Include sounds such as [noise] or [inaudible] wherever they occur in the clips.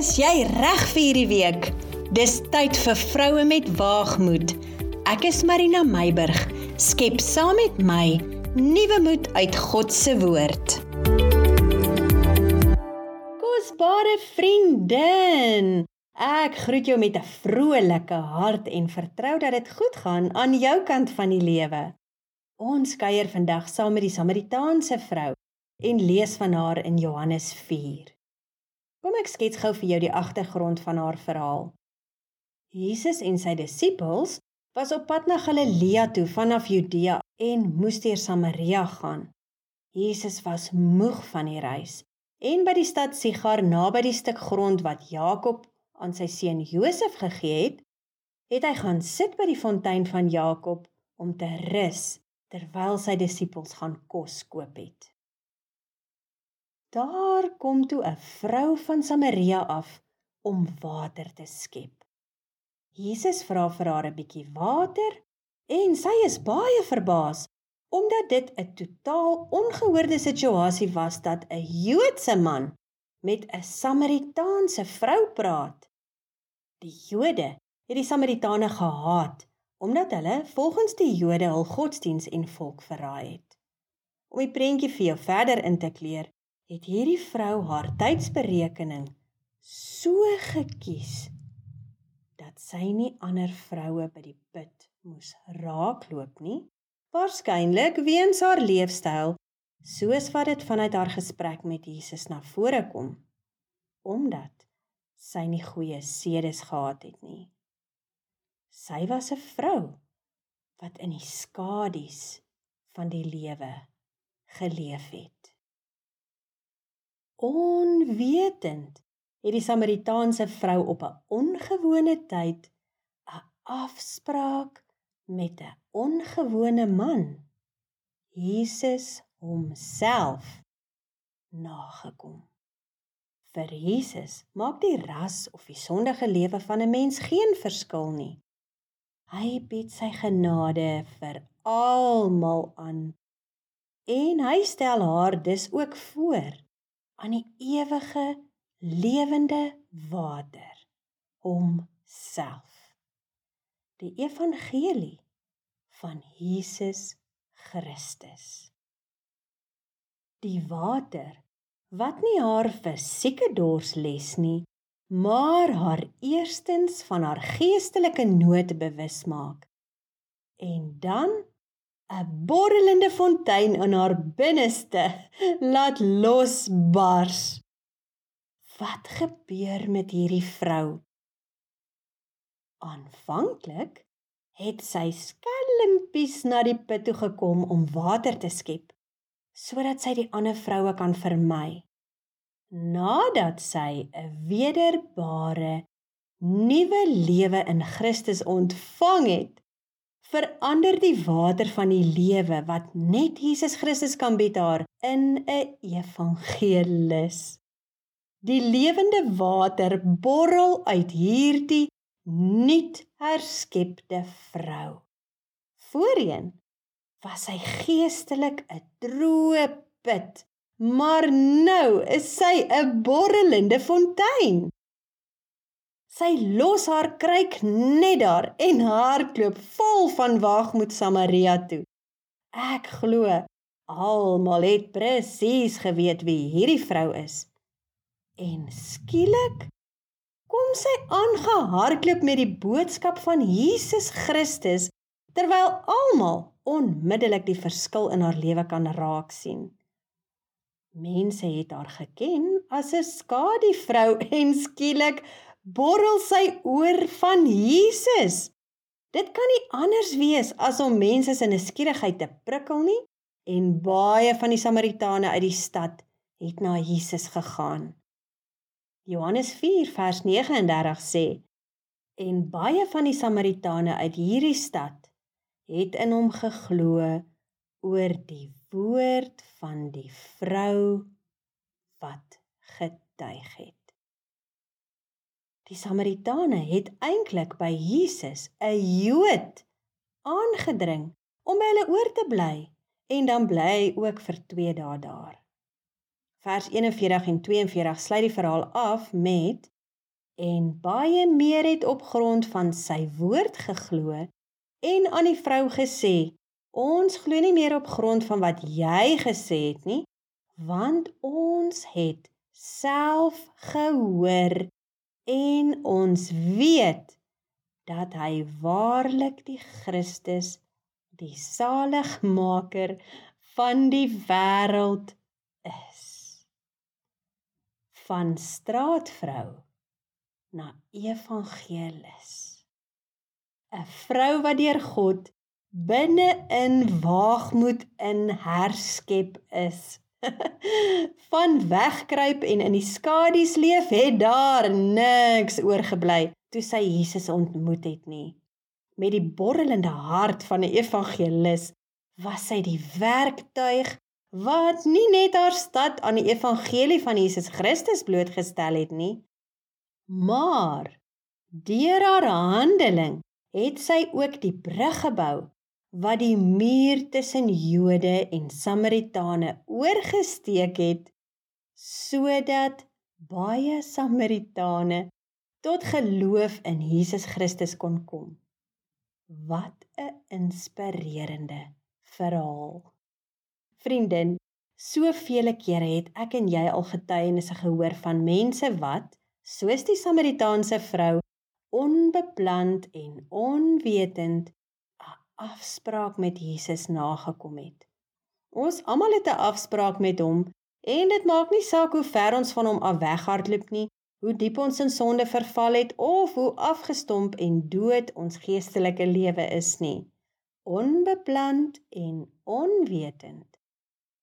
Is jy reg vir hierdie week? Dis tyd vir vroue met waagmoed. Ek is Marina Meiburg. Skep saam met my nuwe moed uit God se woord. Kosbare vriendin, ek groet jou met 'n vrolike hart en vertrou dat dit goed gaan aan jou kant van die lewe. Ons kuier vandag saam met die Samaritaanse vrou en lees van haar in Johannes 4. Kom ek skets gou vir jou die agtergrond van haar verhaal. Jesus en sy disippels was op pad na Galilea toe vanaf Judea en moes deur Samaria gaan. Jesus was moeg van die reis en by die stad Sigar naby die stuk grond wat Jakob aan sy seun Josef gegee het, het hy gaan sit by die fontein van Jakob om te rus terwyl sy disippels gaan kos koop het. Daar kom toe 'n vrou van Samaria af om water te skep. Jesus vra vir haar 'n bietjie water en sy is baie verbaas omdat dit 'n totaal ongehoorde situasie was dat 'n Joodse man met 'n Samaritaanse vrou praat. Die Jode het die Samaritane gehaat omdat hulle volgens die Jode hul godsdiens en volk verraai het. Om die prentjie vir jou verder in te kleer, het hierdie vrou haar tydsberekening so gekies dat sy nie ander vroue by die put moes raakloop nie waarskynlik weens haar leefstyl soos wat dit vanuit haar gesprek met Jesus na vore kom omdat sy nie goeie sedes gehad het nie. Sy was 'n vrou wat in die skadu's van die lewe geleef het Onwetend het die Samaritaanse vrou op 'n ongewone tyd 'n afspraak met 'n ongewone man, Jesus homself, nagekom. Vir Jesus maak die ras of die sondige lewe van 'n mens geen verskil nie. Hy bied sy genade vir almal aan. En hy stel haar dus ook voor aan die ewige lewende water homself die evangelie van Jesus Christus. Die water wat nie haar fisieke dors les nie maar haar eerstens van haar geestelike nood bewus maak en dan 'n borrelende fontein in haar binneste laat losbars. Wat gebeur met hierdie vrou? Aanvanklik het sy skelmpies na die put toe gekom om water te skep sodat sy die ander vroue kan vermy. Nadat sy 'n wederbare nuwe lewe in Christus ontvang het, verander die water van die lewe wat net Jesus Christus kan bied haar in 'n evangelis. Die lewende water borrel uit hierdie nuut herskepte vrou. Voorheen was sy geestelik 'n droë put, maar nou is sy 'n borrelende fontein. Sy los haar kruik net daar en hardloop vol van waagmoed Samaria toe. Ek glo almal het presies geweet wie hierdie vrou is. En skielik kom sy aangehardloop met die boodskap van Jesus Christus terwyl almal onmiddellik die verskil in haar lewe kan raak sien. Mense het haar geken as 'n skadu vrou en skielik borrel sy oor van Jesus. Dit kan nie anders wees as om mense se nuuskierigheid te prikkel nie en baie van die Samaritane uit die stad het na Jesus gegaan. Johannes 4 vers 39 sê en baie van die Samaritane uit hierdie stad het in hom geglo oor die woord van die vrou wat getuig het. Die Samaritane het eintlik by Jesus, 'n Jood, aangedring om by hulle oor te bly en dan bly ook vir 2 dae daar. Vers 41 en 42 sluit die verhaal af met en baie meer het op grond van sy woord geglo en aan die vrou gesê: "Ons glo nie meer op grond van wat jy gesê het nie, want ons het self gehoor en ons weet dat hy waarlik die Christus, die saligmaker van die wêreld is." Van straatvrou na evangelis. 'n Vrou wat deur God binne in waagmoed in herskep is. [laughs] Van wegkruip en in die skadu's leef het daar niks oorgebly toe sy Jesus ontmoet het nie. Met die borrelende hart van 'n evangelis was sy die werktuig wat nie net haar stad aan die evangelie van Jesus Christus blootgestel het nie, Maar deur haar handeling het sy ook die brug gebou wat die muur tussen Jode en Samaritane oorgesteek het sodat baie Samaritane tot geloof in Jesus Christus kon kom. Wat 'n inspirerende verhaal. Vriendin, soveel kere het ek en jy al getuienisse gehoor van mense wat soos die Samaritaanse vrou onbeplant en onwetend afspraak met Jesus nagekom het. Ons almal het 'n afspraak met hom en dit maak nie saak hoe ver ons van hom af weghardloop nie, hoe diep ons in sonde verval het of hoe afgestomp en dood ons geestelike lewe is nie. Onbeplant en onwetend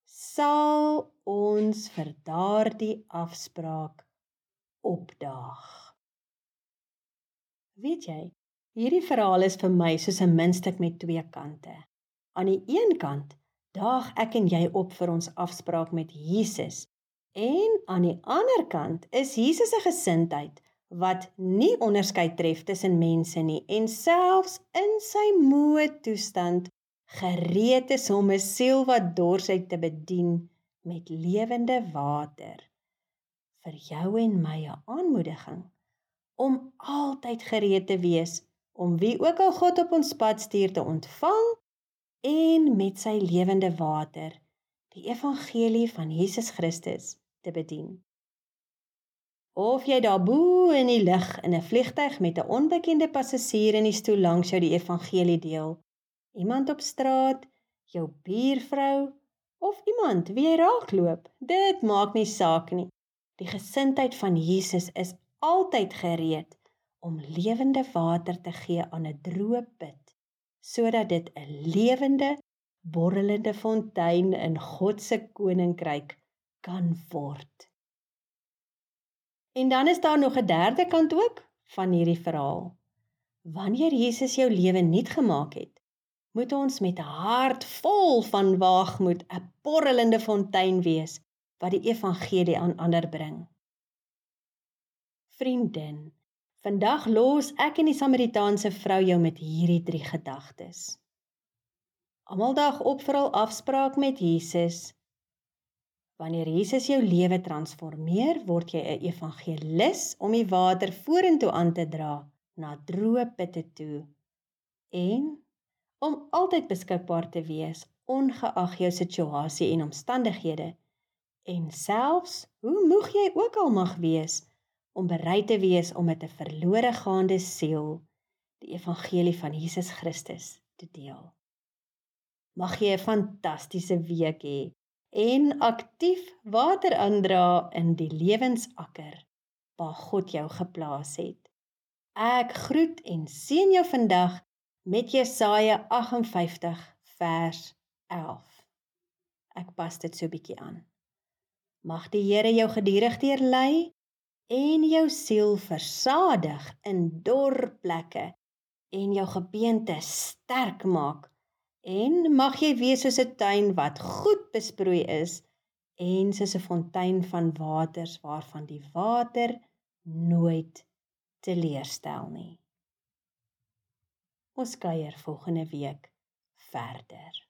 sal ons vir daardie afspraak opdaag. Weet jy, hierdie verhaal is vir my soos 'n muntstuk met twee kante. Aan die een kant daag ek en jy op vir ons afspraak met Jesus. En aan die ander kant is Jesus se gesindheid wat nie onderskeid tref tussen mense nie en selfs in sy moe toestand gereed is om 'n siel wat dors het te bedien met lewende water vir jou en my 'n aanmoediging om altyd gereed te wees om wie ook al God op ons pad stuur te ontvang en met sy lewende water die evangelie van Jesus Christus te bedien. Of jy daar bo in die lug in 'n vliegtyg met 'n onbekende passasier in die stoel langs jou die evangelie deel, iemand op straat, jou buurvrou of iemand wie jy raakloop, dit maak nie saak nie. Die gesindheid van Jesus is altyd gereed om lewende water te gee aan 'n droë put sodat dit 'n lewende borrelende fontein in God se koninkryk kan word. En dan is daar nog 'n derde kant ook van hierdie verhaal. Wanneer Jesus jou lewe nuut gemaak het, moet ons met 'n hart vol van waagmoed 'n borrelende fontein wees wat die evangelie aan ander bring. Vriendin, vandag los ek en die Samaritaanse vrou jou met hierdie drie gedagtes. Almal dag op vir al afspraak met Jesus. Wanneer Jesus jou lewe transformeer, word jy 'n evangelis om die water vorentoe aan te dra na droë putte toe en om altyd beskikbaar te wees ongeag jou situasie en omstandighede en selfs hoe moeg jy ook al mag wees om bereid te wees om met 'n verlore gaande siel die evangelie van Jesus Christus te deel. Mag jy 'n fantastiese week hê en aktief water aandra in die lewensakker waar God jou geplaas het. Ek groet en seën jou vandag met Jesaja 58 vers 11. Ek pas dit so bietjie aan. Mag die Here jou gedurig deurlei en jou siel versadig in dor plekke en jou gebeente sterk maak. En mag jy wees soos 'n tuin wat goed besproei is en soos 'n fontein van waters waarvan die water nooit teleurstel nie. Ons kuier volgende week verder.